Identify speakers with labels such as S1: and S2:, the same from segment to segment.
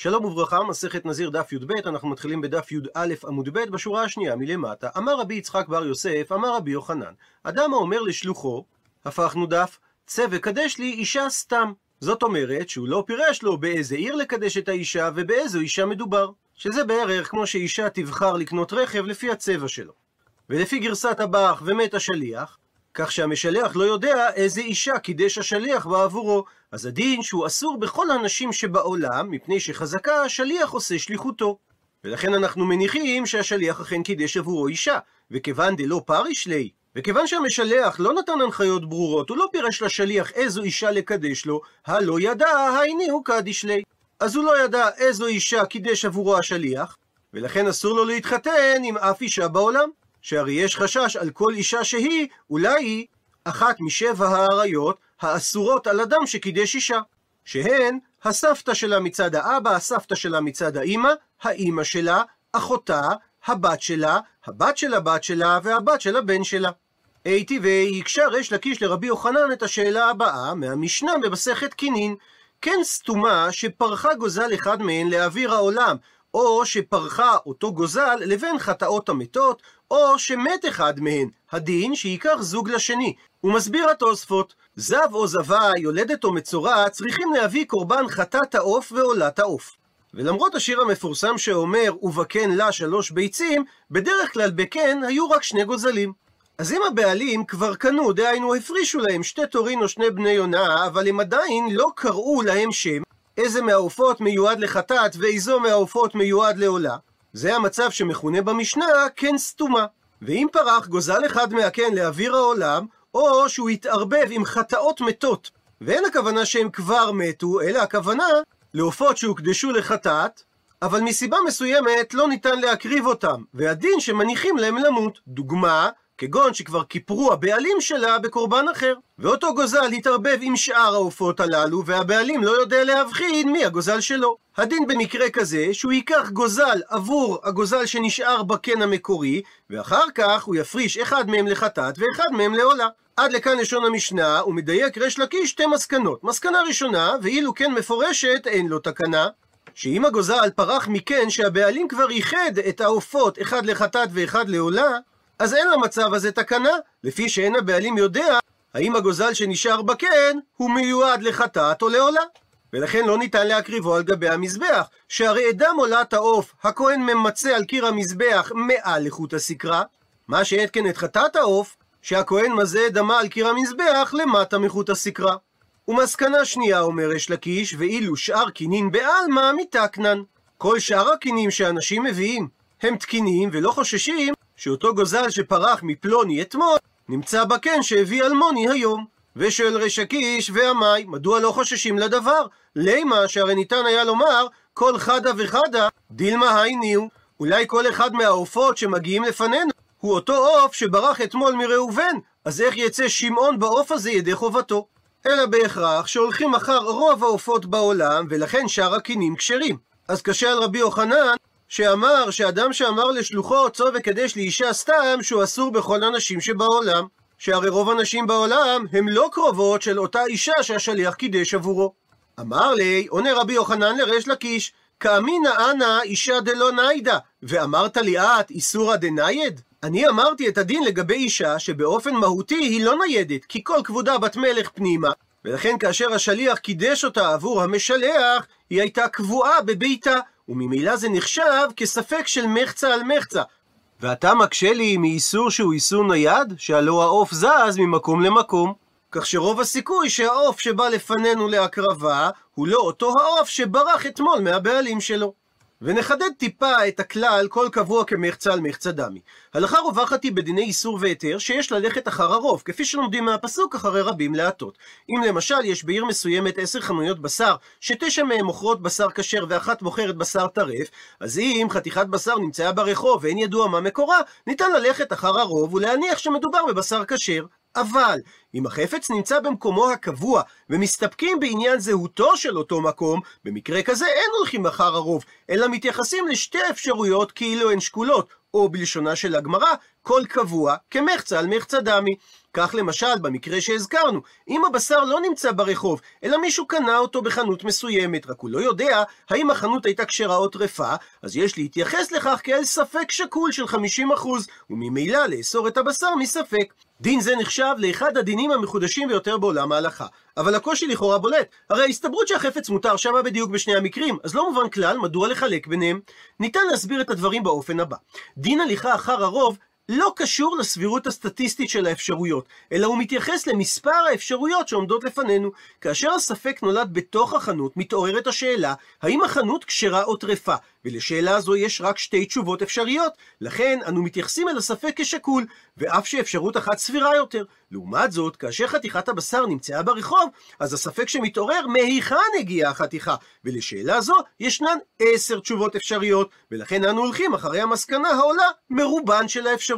S1: שלום וברכה, מסכת נזיר דף י"ב, אנחנו מתחילים בדף י"א עמוד ב' בשורה השנייה מלמטה. אמר רבי יצחק בר יוסף, אמר רבי יוחנן, אדם האומר לשלוחו, הפכנו דף, צא וקדש לי אישה סתם. זאת אומרת שהוא לא פירש לו באיזה עיר לקדש את האישה ובאיזו אישה מדובר. שזה בערך כמו שאישה תבחר לקנות רכב לפי הצבע שלו. ולפי גרסת הבח ומת השליח, כך שהמשלח לא יודע איזה אישה קידש השליח בעבורו. אז הדין שהוא אסור בכל הנשים שבעולם, מפני שחזקה השליח עושה שליחותו. ולכן אנחנו מניחים שהשליח אכן קידש עבורו אישה, וכיוון דלא פריש לי, וכיוון שהמשלח לא נתן הנחיות ברורות, הוא לא פירש לשליח איזו אישה לקדש לו, הלא ידע, הייני הוא קדיש לי. אז הוא לא ידע איזו אישה קידש עבורו השליח, ולכן אסור לו להתחתן עם אף אישה בעולם. שהרי יש חשש על כל אישה שהיא, אולי היא אחת משבע האריות האסורות על אדם שקידש אישה. שהן הסבתא שלה מצד האבא, הסבתא שלה מצד האימא, האימא שלה, אחותה, הבת שלה, הבת של הבת שלה והבת של הבן שלה. הייתי והקשה ריש לקיש לרבי יוחנן את השאלה הבאה מהמשנה במסכת קינין. כן סתומה שפרחה גוזל אחד מהן לאוויר העולם, או שפרחה אותו גוזל לבין חטאות המתות, או שמת אחד מהן, הדין שייקח זוג לשני. הוא מסביר התוספות, זב או זבה, יולדת או מצורע, צריכים להביא קורבן חטאת העוף ועולת העוף. ולמרות השיר המפורסם שאומר, ובקן לה שלוש ביצים, בדרך כלל בקן היו רק שני גוזלים. אז אם הבעלים כבר קנו, דהיינו הפרישו להם שתי תורין או שני בני יונה, אבל הם עדיין לא קראו להם שם, איזה מהעופות מיועד לחטאת ואיזו מהעופות מיועד לעולה, זה המצב שמכונה במשנה קן סתומה. ואם פרח גוזל אחד מהקן לאוויר העולם, או שהוא התערבב עם חטאות מתות, ואין הכוונה שהם כבר מתו, אלא הכוונה לעופות שהוקדשו לחטאת, אבל מסיבה מסוימת לא ניתן להקריב אותם, והדין שמניחים להם למות. דוגמה, כגון שכבר כיפרו הבעלים שלה בקורבן אחר. ואותו גוזל התערבב עם שאר העופות הללו, והבעלים לא יודע להבחין מי הגוזל שלו. הדין במקרה כזה, שהוא ייקח גוזל עבור הגוזל שנשאר בקן המקורי, ואחר כך הוא יפריש אחד מהם לחטאת ואחד מהם לעולה. עד לכאן לשון המשנה, הוא מדייק ריש לקיש שתי מסקנות. מסקנה ראשונה, ואילו כן מפורשת, אין לו תקנה. שאם הגוזל פרח מקן שהבעלים כבר איחד את העופות אחד לחטאת ואחד לעולה, אז אין למצב הזה תקנה, לפי שאין הבעלים יודע האם הגוזל שנשאר בקן הוא מיועד לחטאת או לעולה. ולכן לא ניתן להקריבו על גבי המזבח, שהרי אדם עולת העוף, הכהן ממצה על קיר המזבח מעל איכות הסקרה, מה שעת כן את חטאת העוף, שהכהן מזה את דמה על קיר המזבח למטה מחוט הסקרה. ומסקנה שנייה אומר אש לקיש, ואילו שאר קינין בעלמא מתקנן. כל שאר הקינים שאנשים מביאים הם תקינים ולא חוששים שאותו גוזל שפרח מפלוני אתמול, נמצא בקן שהביא אלמוני היום. ושואל ריש הקיש ועמי, מדוע לא חוששים לדבר? לימה שהרי ניתן היה לומר, כל חדה וחדה, דילמה הייניהו. אולי כל אחד מהעופות שמגיעים לפנינו הוא אותו עוף שברח אתמול מראובן, אז איך יצא שמעון בעוף הזה ידי חובתו? אלא בהכרח שהולכים אחר רוב העופות בעולם, ולכן שאר הקינים כשרים. אז קשה על רבי יוחנן שאמר שאדם שאמר לשלוחו צו וקדש לאישה סתם שהוא אסור בכל הנשים שבעולם שהרי רוב הנשים בעולם הם לא קרובות של אותה אישה שהשליח קידש עבורו. אמר לי, עונה רבי יוחנן לריש לקיש, קאמינא אנא אישה דלא ניידא, ואמרת לי את איסורא דנייד? אני אמרתי את הדין לגבי אישה שבאופן מהותי היא לא ניידת, כי כל כבודה בת מלך פנימה, ולכן כאשר השליח קידש אותה עבור המשלח, היא הייתה קבועה בביתה, וממילא זה נחשב כספק של מחצה על מחצה. ואתה מקשה לי מאיסור שהוא איסור נייד, שהלא העוף זז ממקום למקום. כך שרוב הסיכוי שהעוף שבא לפנינו להקרבה, הוא לא אותו העוף שברח אתמול מהבעלים שלו. ונחדד טיפה את הכלל כל קבוע כמחצה על מחצה דמי. הלכה רווחת היא בדיני איסור והיתר שיש ללכת אחר הרוב, כפי שלומדים מהפסוק אחרי רבים להטות. אם למשל יש בעיר מסוימת עשר חנויות בשר, שתשע מהן מוכרות בשר כשר ואחת מוכרת בשר טרף, אז אם חתיכת בשר נמצאה ברחוב ואין ידוע מה מקורה, ניתן ללכת אחר הרוב ולהניח שמדובר בבשר כשר. אבל אם החפץ נמצא במקומו הקבוע, ומסתפקים בעניין זהותו של אותו מקום, במקרה כזה אין הולכים אחר הרוב, אלא מתייחסים לשתי אפשרויות כאילו הן שקולות, או בלשונה של הגמרא, כל קבוע כמחצה על מחצה דמי. כך למשל, במקרה שהזכרנו, אם הבשר לא נמצא ברחוב, אלא מישהו קנה אותו בחנות מסוימת, רק הוא לא יודע האם החנות הייתה כשרה או טרפה, אז יש להתייחס לכך כאל ספק שקול של 50%, וממילא לאסור את הבשר מספק. דין זה נחשב לאחד הדינים המחודשים ביותר בעולם ההלכה. אבל הקושי לכאורה בולט, הרי ההסתברות שהחפץ מותר שמה בדיוק בשני המקרים, אז לא מובן כלל מדוע לחלק ביניהם. ניתן להסביר את הדברים באופן הבא. דין הליכה אחר הרוב לא קשור לסבירות הסטטיסטית של האפשרויות, אלא הוא מתייחס למספר האפשרויות שעומדות לפנינו. כאשר הספק נולד בתוך החנות, מתעוררת השאלה, האם החנות כשרה או טרפה? ולשאלה זו יש רק שתי תשובות אפשריות, לכן אנו מתייחסים אל הספק כשקול, ואף שאפשרות אחת סבירה יותר. לעומת זאת, כאשר חתיכת הבשר נמצאה ברחוב, אז הספק שמתעורר מהיכן הגיעה החתיכה, ולשאלה זו ישנן עשר תשובות אפשריות, ולכן אנו הולכים אחרי המסקנה העולה מרובן של האפשרויות.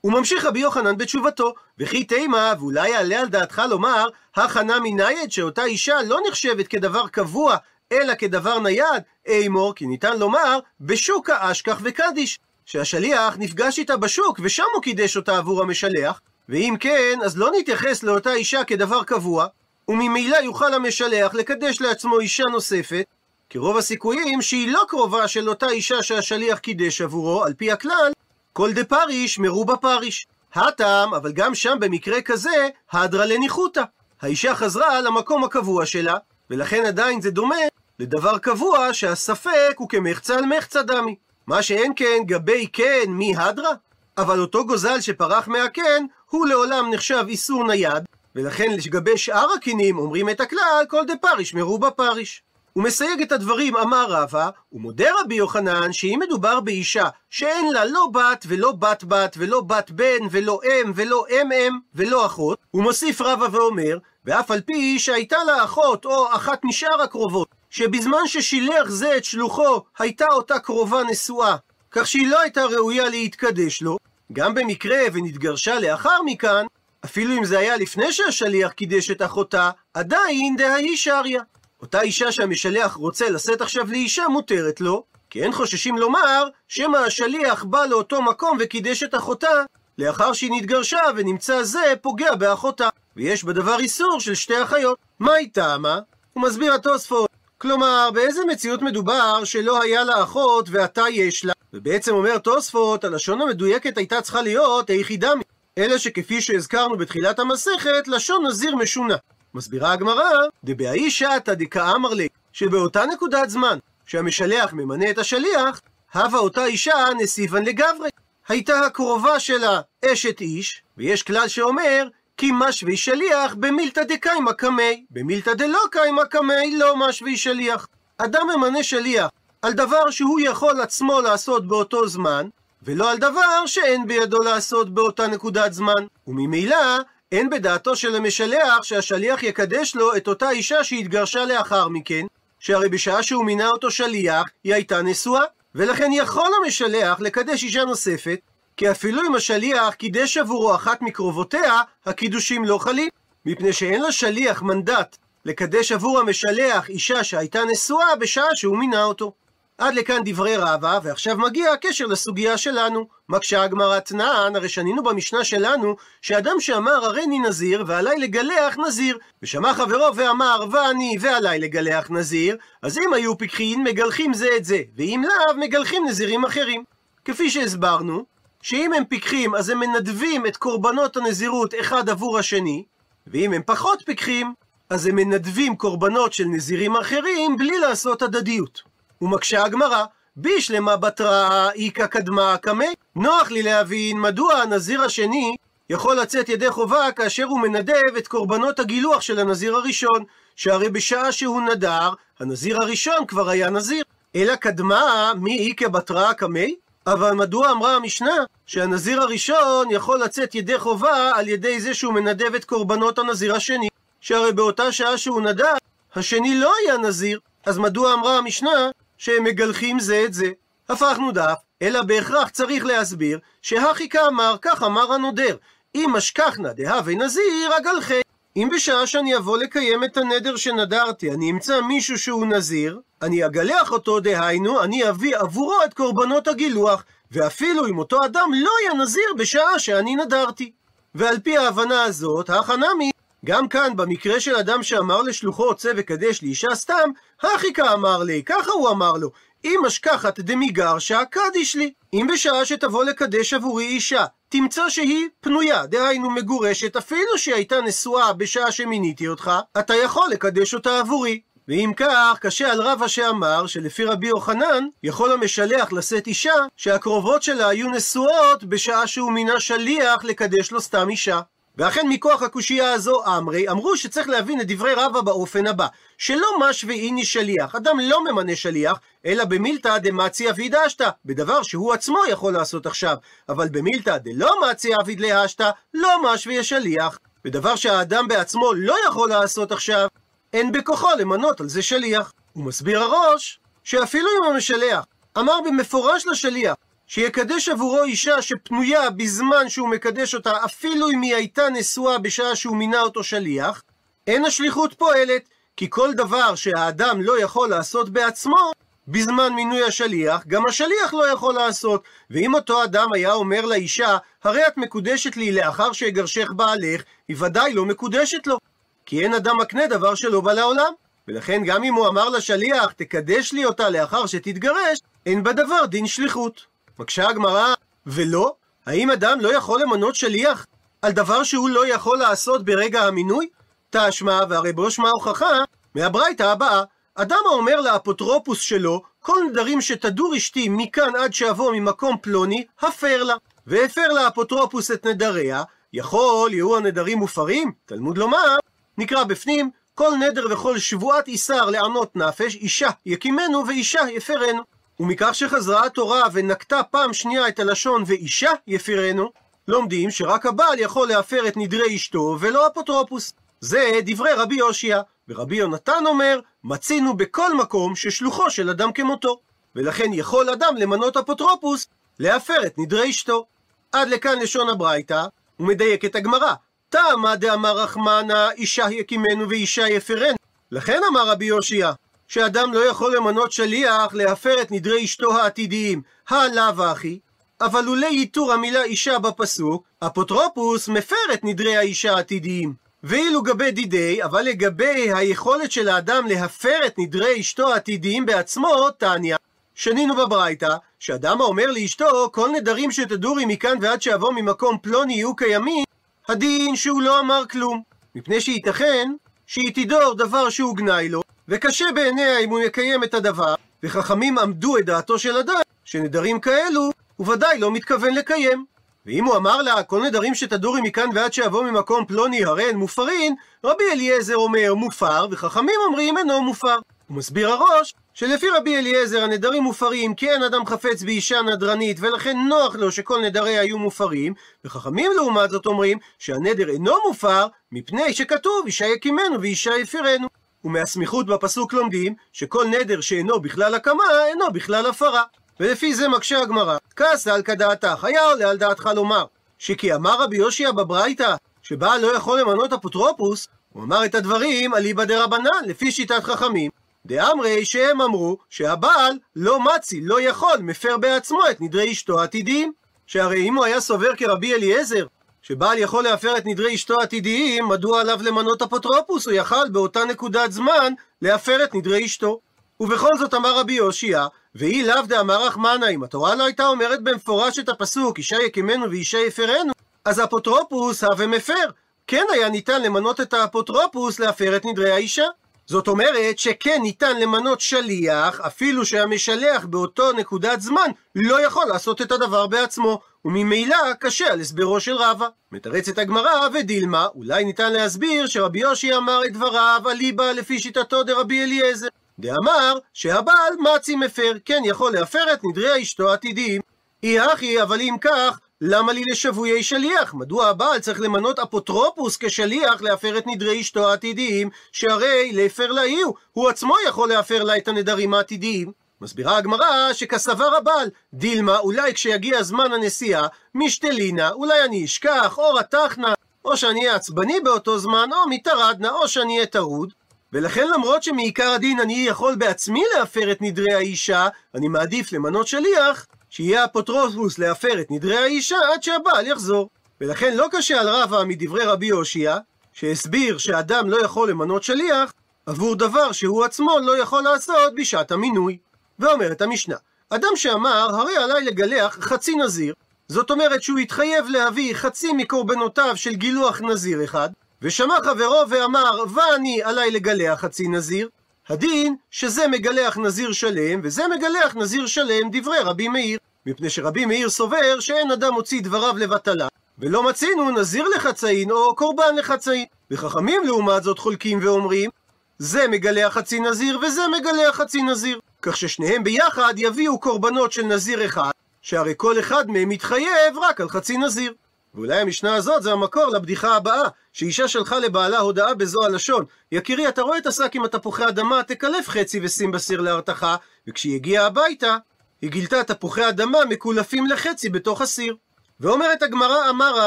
S1: הוא ממשיך רבי יוחנן בתשובתו, וכי תימה, ואולי יעלה על דעתך לומר, הכנה מנייד שאותה אישה לא נחשבת כדבר קבוע, אלא כדבר נייד, אימור, כי ניתן לומר, בשוק האשכח וקדיש, שהשליח נפגש איתה בשוק, ושם הוא קידש אותה עבור המשלח, ואם כן, אז לא נתייחס לאותה אישה כדבר קבוע, וממילא יוכל המשלח לקדש לעצמו אישה נוספת, כי רוב הסיכויים שהיא לא קרובה של אותה אישה שהשליח קידש עבורו, על פי הכלל, כל דה פריש מרובה פריש. הטעם, אבל גם שם במקרה כזה, הדרה לניחותא. האישה חזרה למקום הקבוע שלה, ולכן עדיין זה דומה לדבר קבוע שהספק הוא כמחצה על מחצה דמי. מה שאין כן גבי כן מי הדרה? אבל אותו גוזל שפרח מהקן, הוא לעולם נחשב איסור נייד, ולכן לגבי שאר הקינים אומרים את הכלל כל דה פריש מרובה פריש. הוא מסייג את הדברים, אמר רבא, ומודה רבי יוחנן שאם מדובר באישה שאין לה לא בת ולא בת בת ולא בת בן ולא אם ולא אם אם ולא אחות, הוא מוסיף רבא ואומר, ואף על פי שהייתה לה אחות או אחת משאר הקרובות, שבזמן ששילח זה את שלוחו הייתה אותה קרובה נשואה, כך שהיא לא הייתה ראויה להתקדש לו, גם במקרה ונתגרשה לאחר מכאן, אפילו אם זה היה לפני שהשליח קידש את אחותה, עדיין דהאי שריה. אותה אישה שהמשלח רוצה לשאת עכשיו לאישה מותרת לו, כי אין חוששים לומר שמא השליח בא לאותו מקום וקידש את אחותה, לאחר שהיא נתגרשה ונמצא זה פוגע באחותה, ויש בדבר איסור של שתי אחיות. מה היא טעמה? הוא מסביר התוספות. כלומר, באיזה מציאות מדובר שלא היה לה אחות ועתה יש לה? ובעצם אומר תוספות, הלשון המדויקת הייתה צריכה להיות היחידה אלא שכפי שהזכרנו בתחילת המסכת, לשון נזיר משונה. מסבירה הגמרא, דבהאי שעתא דקאמר לי, שבאותה נקודת זמן שהמשלח ממנה את השליח, הווה אותה אישה נסיבן לגברי. הייתה הקרובה שלה אשת איש, ויש כלל שאומר, כי משוי שליח במילתא דקיימא קמי, במילתא דלא קיימא קמי לא משוי שליח. אדם ממנה שליח על דבר שהוא יכול עצמו לעשות באותו זמן, ולא על דבר שאין בידו לעשות באותה נקודת זמן. וממילא, אין בדעתו של המשלח שהשליח יקדש לו את אותה אישה שהתגרשה לאחר מכן, שהרי בשעה שהוא מינה אותו שליח, היא הייתה נשואה, ולכן יכול המשלח לקדש אישה נוספת, כי אפילו אם השליח קידש עבורו אחת מקרובותיה, הקידושים לא חלים, מפני שאין לשליח מנדט לקדש עבור המשלח אישה שהייתה נשואה בשעה שהוא מינה אותו. עד לכאן דברי רבא, ועכשיו מגיע הקשר לסוגיה שלנו. מקשה הגמרא תנען, הרי שנינו במשנה שלנו, שאדם שאמר הריני נזיר, ועליי לגלח נזיר, ושמע חברו ואמר ואני ועליי לגלח נזיר, אז אם היו פיקחין, מגלחים זה את זה, ואם לאו, מגלחים נזירים אחרים. כפי שהסברנו, שאם הם פיקחים, אז הם מנדבים את קורבנות הנזירות אחד עבור השני, ואם הם פחות פיקחים, אז הם מנדבים קורבנות של נזירים אחרים בלי לעשות הדדיות. ומקשה הגמרא, בישלמה בתרא איכא קדמה קמי. נוח לי להבין מדוע הנזיר השני יכול לצאת ידי חובה כאשר הוא מנדב את קורבנות הגילוח של הנזיר הראשון, שהרי בשעה שהוא נדר, הנזיר הראשון כבר היה נזיר. אלא קדמה מי איכא בתרא קמי? אבל מדוע אמרה המשנה שהנזיר הראשון יכול לצאת ידי חובה על ידי זה שהוא מנדב את קורבנות הנזיר השני? שהרי באותה שעה שהוא נדר, השני לא היה נזיר. אז מדוע אמרה המשנה שהם מגלחים זה את זה. הפכנו דף, אלא בהכרח צריך להסביר שהכי כאמר, כך אמר הנודר. אם אשכחנה דהווה נזיר אגלחי. אם בשעה שאני אבוא לקיים את הנדר שנדרתי, אני אמצא מישהו שהוא נזיר, אני אגלח אותו, דהיינו, אני אביא עבורו את קורבנות הגילוח, ואפילו אם אותו אדם לא היה נזיר בשעה שאני נדרתי. ועל פי ההבנה הזאת, החנמי, גם כאן, במקרה של אדם שאמר לשלוחו צא וקדש לאישה סתם, הכי אמר לי, ככה הוא אמר לו, אם אשכחת דמיגרשה, קדיש לי. אם בשעה שתבוא לקדש עבורי אישה, תמצא שהיא פנויה, דהיינו מגורשת, אפילו שהיא הייתה נשואה בשעה שמיניתי אותך, אתה יכול לקדש אותה עבורי. ואם כך, קשה על רבא שאמר שלפי רבי יוחנן, יכול המשלח לשאת אישה שהקרובות שלה היו נשואות בשעה שהוא מינה שליח לקדש לו סתם אישה. ואכן מכוח הקושייה הזו אמרי, אמרו שצריך להבין את דברי רבא באופן הבא, שלא משווה איני שליח, אדם לא ממנה שליח, אלא במילתא דמצי אביד אשתא, בדבר שהוא עצמו יכול לעשות עכשיו, אבל במילתא דלא מצי אביד להשתא, לא משווה שליח. בדבר שהאדם בעצמו לא יכול לעשות עכשיו, אין בכוחו למנות על זה שליח. הוא מסביר הראש, שאפילו אם המשלח אמר במפורש לשליח שיקדש עבורו אישה שפנויה בזמן שהוא מקדש אותה, אפילו אם היא הייתה נשואה בשעה שהוא מינה אותו שליח, אין השליחות פועלת, כי כל דבר שהאדם לא יכול לעשות בעצמו, בזמן מינוי השליח, גם השליח לא יכול לעשות. ואם אותו אדם היה אומר לאישה, הרי את מקודשת לי לאחר שאגרשך בעלך, היא ודאי לא מקודשת לו. כי אין אדם מקנה דבר שלא בא לעולם. ולכן גם אם הוא אמר לשליח, תקדש לי אותה לאחר שתתגרש, אין בדבר דין שליחות. מקשה הגמרא, ולא? האם אדם לא יכול למנות שליח על דבר שהוא לא יכול לעשות ברגע המינוי? תשמע, והרי בו שמע הוכחה מהברייתא הבאה, אדם האומר לאפוטרופוס שלו, כל נדרים שתדור אשתי מכאן עד שאבוא ממקום פלוני, הפר לה. והפר לאפוטרופוס את נדריה, יכול יהיו הנדרים מופרים? תלמוד לומר, נקרא בפנים, כל נדר וכל שבועת איסר לענות נפש, אישה יקימנו ואישה יפרנו. ומכך שחזרה התורה ונקטה פעם שנייה את הלשון ואישה יפירנו, לומדים שרק הבעל יכול להפר את נדרי אשתו ולא אפוטרופוס. זה דברי רבי יושיע, ורבי יונתן אומר, מצינו בכל מקום ששלוחו של אדם כמותו, ולכן יכול אדם למנות אפוטרופוס להפר את נדרי אשתו. עד לכאן לשון הברייתא, ומדייק את הגמרא. תמה דאמר רחמנה, אישה יקימנו ואישה יפרנו. לכן אמר רבי יושיע, שאדם לא יכול למנות שליח להפר את נדרי אשתו העתידיים, הלאו אחי, אבל לולא ייתור המילה אישה בפסוק, אפוטרופוס מפר את נדרי האישה העתידיים. ואילו גבי דידי, אבל לגבי היכולת של האדם להפר את נדרי אשתו העתידיים בעצמו, תניא. שנינו בברייתא, שאדם האומר לאשתו, כל נדרים שתדורי מכאן ועד שאבוא ממקום פלוני יהיו קיימים, הדין שהוא לא אמר כלום. מפני שייתכן שהיא תדור דבר שהוא גנאי לו, וקשה בעיניה אם הוא יקיים את הדבר, וחכמים עמדו את דעתו של אדם, שנדרים כאלו, הוא ודאי לא מתכוון לקיים. ואם הוא אמר לה, כל נדרים שתדורי מכאן ועד שאבוא ממקום פלוני הרי הן מופרין, רבי אליעזר אומר מופר, וחכמים אומרים אינו מופר. הוא מסביר הראש, שלפי רבי אליעזר הנדרים מופרים כי אין אדם חפץ באישה נדרנית ולכן נוח לו שכל נדריה היו מופרים וחכמים לעומת זאת אומרים שהנדר אינו מופר מפני שכתוב אישה יקימנו ואישה יפירנו ומהסמיכות בפסוק לומדים שכל נדר שאינו בכלל הקמה, אינו בכלל הפרה. ולפי זה מקשה הגמרא, כעסה על כדעתך, היה עולה על דעתך לומר, שכי אמר רבי יושיע בברייתא, שבעל לא יכול למנות אפוטרופוס, הוא אמר את הדברים אליבא דרבנן, לפי שיטת חכמים. דאמרי שהם אמרו שהבעל לא מצי, לא יכול, מפר בעצמו את נדרי אשתו העתידיים. שהרי אם הוא היה סובר כרבי אליעזר, שבעל יכול להפר את נדרי אשתו העתידיים, מדוע עליו למנות אפוטרופוס? הוא יכל באותה נקודת זמן להפר את נדרי אשתו. ובכל זאת אמר רבי יאשיה, והא לאו דאמר רחמנא, אם התורה לא הייתה אומרת במפורש את הפסוק, אישה יקימנו ואישה יפרנו, אז האפוטרופוס הוה מפר. כן היה ניתן למנות את האפוטרופוס להפר את נדרי האישה. זאת אומרת שכן ניתן למנות שליח, אפילו שהמשלח באותו נקודת זמן לא יכול לעשות את הדבר בעצמו, וממילא קשה על הסברו של רבא. מתרצת הגמרא ודילמא, אולי ניתן להסביר שרבי יאשיה אמר את דבריו אליבא לפי שיטתו דרבי אליעזר. דאמר שהבעל מצי מפר, כן יכול להפר את נדרי אשתו העתידיים. אי הכי, אבל אם כך, למה לי לשבויי שליח? מדוע הבעל צריך למנות אפוטרופוס כשליח להפר את נדרי אשתו העתידיים, שהרי להפר לה הוא, הוא עצמו יכול להפר לה את הנדרים העתידיים. מסבירה הגמרא שכסבר הבעל, דילמה אולי כשיגיע זמן הנסיעה, משתלינה, אולי אני אשכח, או רתחנה, או שאני אהיה עצבני באותו זמן, או מתרדנה, או שאני אהיה טרוד. ולכן למרות שמעיקר הדין אני יכול בעצמי להפר את נדרי האישה, אני מעדיף למנות שליח, שיהיה אפוטרופוס להפר את נדרי האישה עד שהבעל יחזור. ולכן לא קשה על רבא מדברי רבי הושע, שהסביר שאדם לא יכול למנות שליח עבור דבר שהוא עצמו לא יכול לעשות בשעת המינוי. ואומרת המשנה, אדם שאמר, הרי עליי לגלח חצי נזיר, זאת אומרת שהוא התחייב להביא חצי מקורבנותיו של גילוח נזיר אחד, ושמע חברו ואמר, ואני עליי לגלח חצי נזיר, הדין שזה מגלח נזיר שלם, וזה מגלח נזיר שלם דברי רבי מאיר. מפני שרבי מאיר סובר שאין אדם מוציא דבריו לבטלה, ולא מצינו נזיר לחצאין או קורבן לחצאין. וחכמים לעומת זאת חולקים ואומרים, זה מגלח חצי נזיר וזה מגלח חצי נזיר. כך ששניהם ביחד יביאו קורבנות של נזיר אחד, שהרי כל אחד מהם מתחייב רק על חצי נזיר. ואולי המשנה הזאת זה המקור לבדיחה הבאה, שאישה שלחה לבעלה הודעה בזו הלשון, יקירי, אתה רואה את השק עם התפוחי אדמה, תקלף חצי ושים בסיר להרתחה, וכשהיא הגיעה הביתה, היא גילתה תפוחי אדמה מקולפים לחצי בתוך הסיר. ואומרת הגמרא, אמר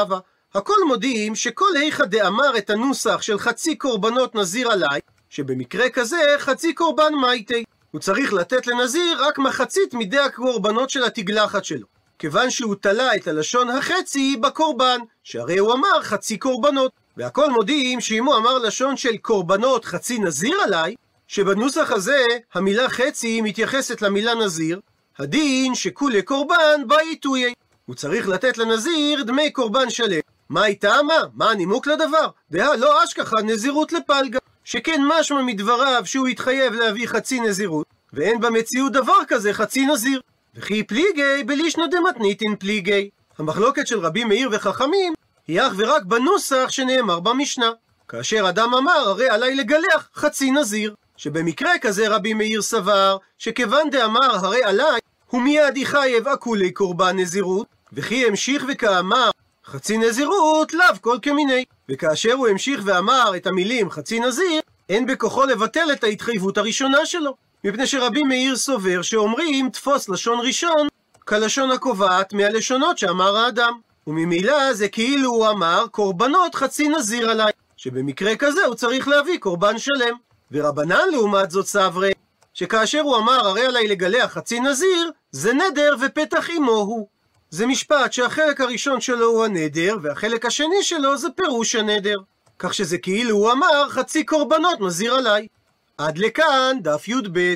S1: רבא, הכל מודיעים שכל היכא דאמר את הנוסח של חצי קורבנות נזיר עליי, שבמקרה כזה חצי קורבן מייטי. הוא צריך לתת לנזיר רק מחצית מידי הקורבנות של התגלחת שלו. כיוון שהוא תלה את הלשון החצי בקורבן, שהרי הוא אמר חצי קורבנות. והכל מודיעים שאם הוא אמר לשון של קורבנות חצי נזיר עליי, שבנוסח הזה המילה חצי מתייחסת למילה נזיר, הדין שכולי קורבן בעיתויי. הוא צריך לתת לנזיר דמי קורבן שלם. מה היא טעמה? מה הנימוק לדבר? דהה לא אשכחה נזירות לפלגה. שכן משמע מדבריו שהוא התחייב להביא חצי נזירות, ואין במציאות דבר כזה חצי נזיר. וכי פליגי בלישנא דמתניתין פליגי. המחלוקת של רבי מאיר וחכמים היא אך ורק בנוסח שנאמר במשנה. כאשר אדם אמר, הרי עליי לגלח חצי נזיר. שבמקרה כזה רבי מאיר סבר, שכיוון דאמר הרי עליי, הוא מיד יחייב אקולי קורבן נזירות, וכי המשיך וכאמר חצי נזירות לאו כל כמיני. וכאשר הוא המשיך ואמר את המילים חצי נזיר, אין בכוחו לבטל את ההתחייבות הראשונה שלו. מפני שרבי מאיר סובר שאומרים תפוס לשון ראשון כלשון הקובעת מהלשונות שאמר האדם. וממילא זה כאילו הוא אמר קורבנות חצי נזיר עליי, שבמקרה כזה הוא צריך להביא קורבן שלם. ורבנן לעומת זאת סברי, שכאשר הוא אמר הרי עליי לגלח חצי נזיר, זה נדר ופתח עמו הוא. זה משפט שהחלק הראשון שלו הוא הנדר, והחלק השני שלו זה פירוש הנדר. כך שזה כאילו הוא אמר חצי קורבנות נזיר עליי. עד לכאן דף י"ב.